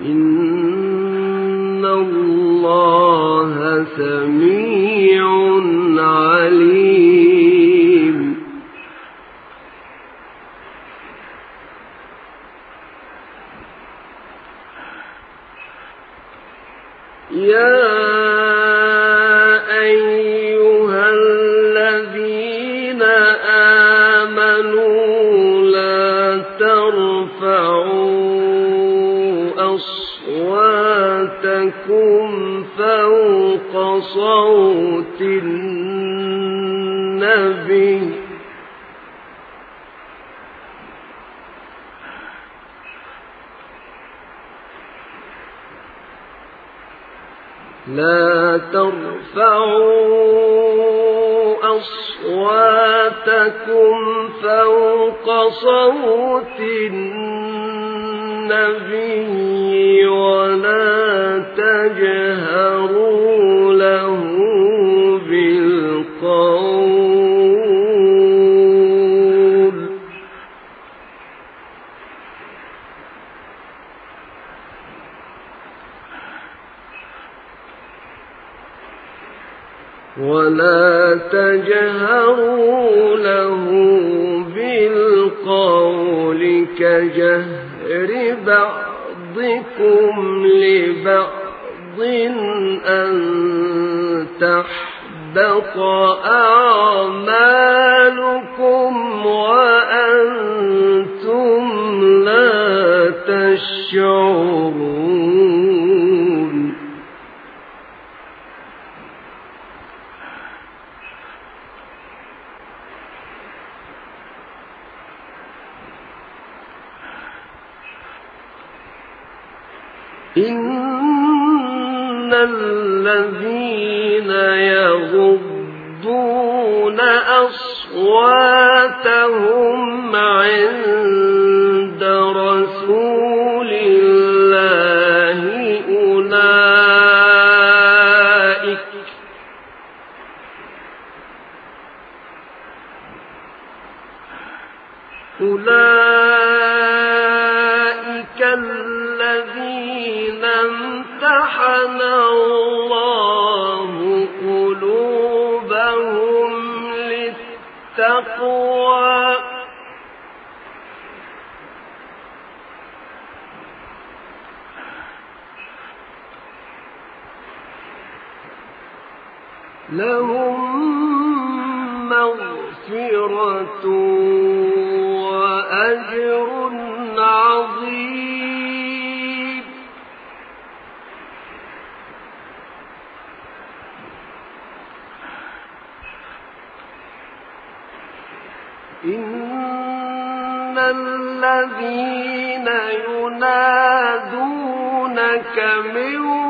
إن الله سميع أصواتكم فوق صوت النبي. لا ترفعوا أصواتكم فوق صوت النبي. ولا تجهروا بعضكم لبعض أن تحبط أعمالكم وأنتم لا تشعرون. إن الذين يغضون أصواتهم عند امتحن الله قلوبهم للتقوى لهم مغفرة إن الذين ينادونك من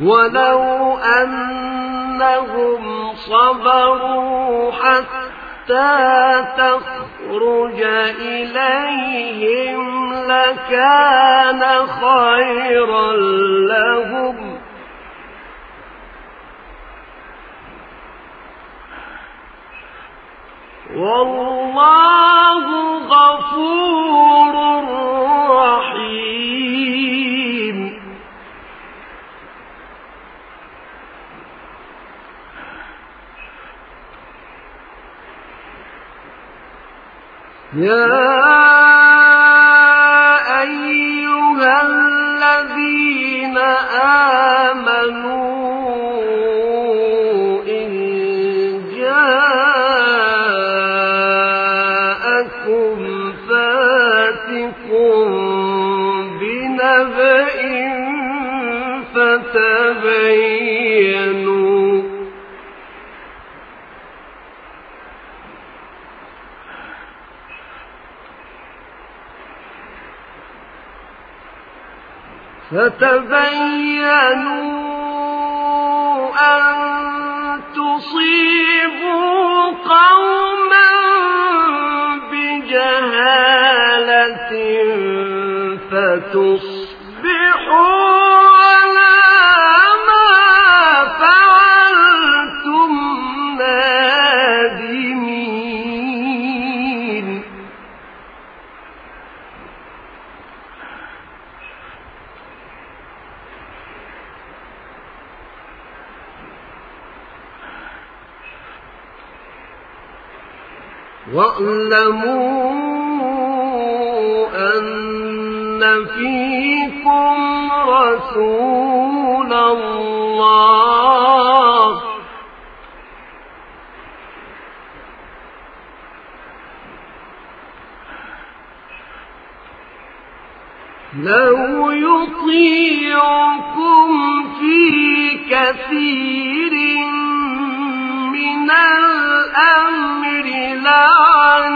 ولو أنهم صبروا حتى تخرج إليهم لكان خيرا لهم. والله غفور يا فتبينوا أن تصيبوا قوما بجهالة فتصبحوا واعلموا أن فيكم رسول الله لو يطيعكم في كثير من الأمر 浪。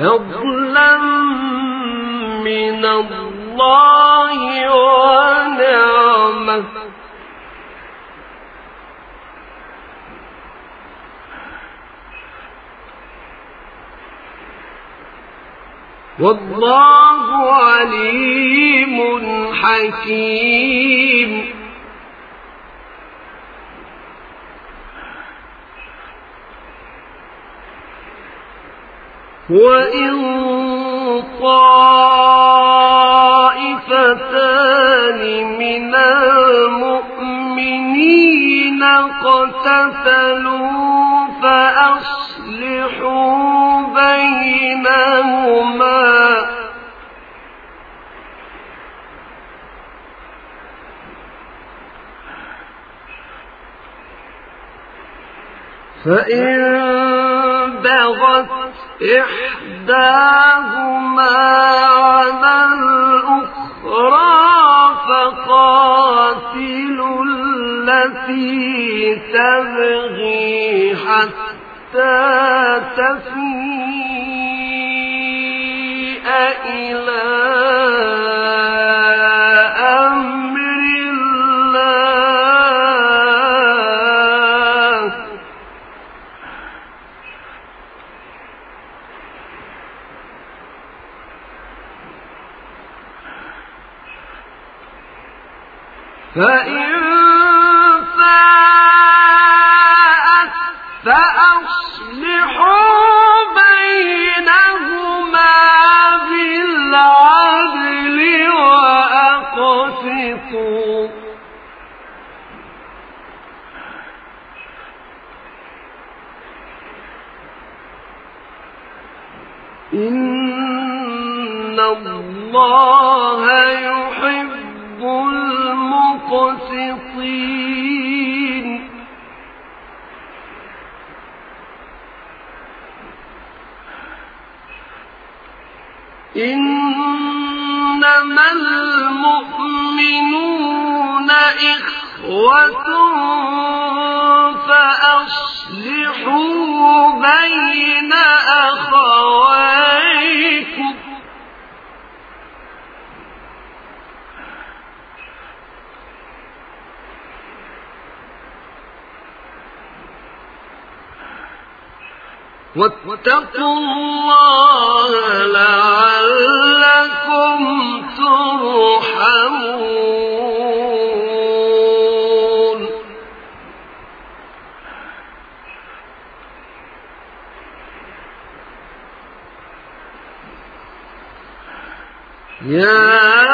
فضلا من الله ونعمة. والله عليم حكيم. وإن طائفتان من المؤمنين اقتتلوا فأصلحوا بينهما فإن بغت إحداهما على الأخرى فقاتلوا التي تبغي حتى تفيء إلى فإن فأصلحوا بينهما بالعدل وأقسطوا إن الله يحب المقسطين إنما المؤمنون إخوة فأصلحوا بين أخويكم واتقوا الله لعلكم ترحمون. يا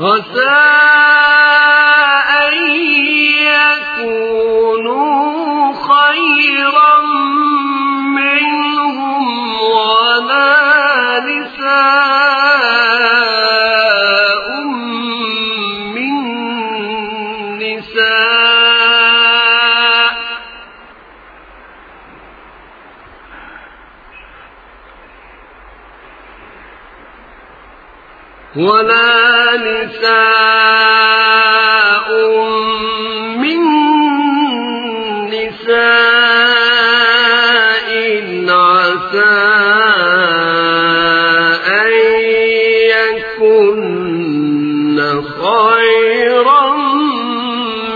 عسى أن يكون ولا نساء من نساء عسى أن يكن خيرا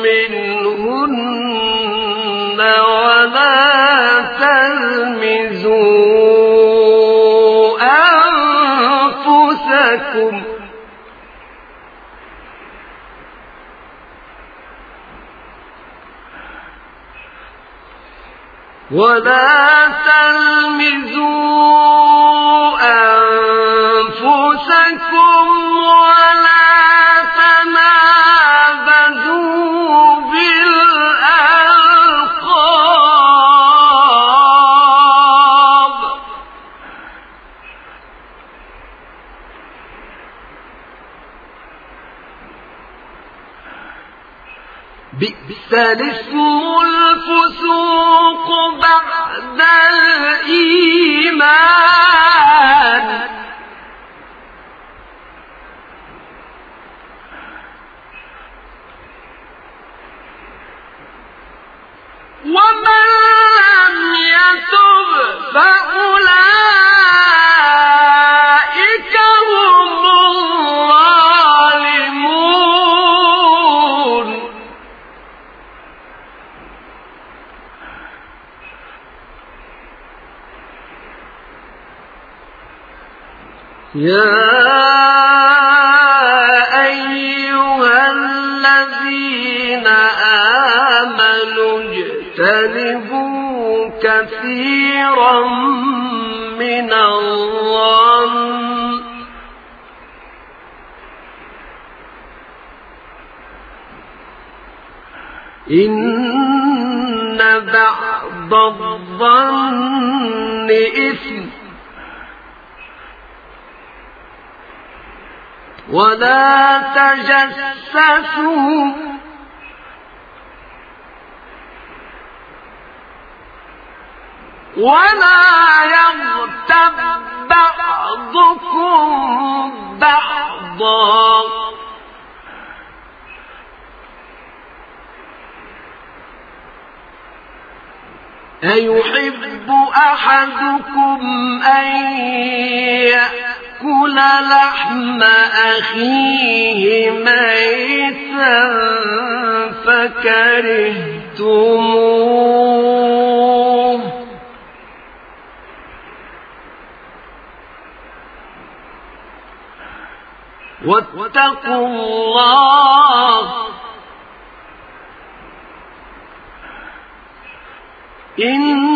منهن ولا تلمزوا أنفسكم ولا تلمزوا بئس الاسم الفسوق بعد الإيمان. ومن لم يتب فأولئك إن بعض الظن إثم ولا تجسسوا ولا يغتب بعضكم بعضا. أيحب أحدكم أن يأتي يأكل لحم أخيه ميتا فكرهتموه. واتقوا الله. إن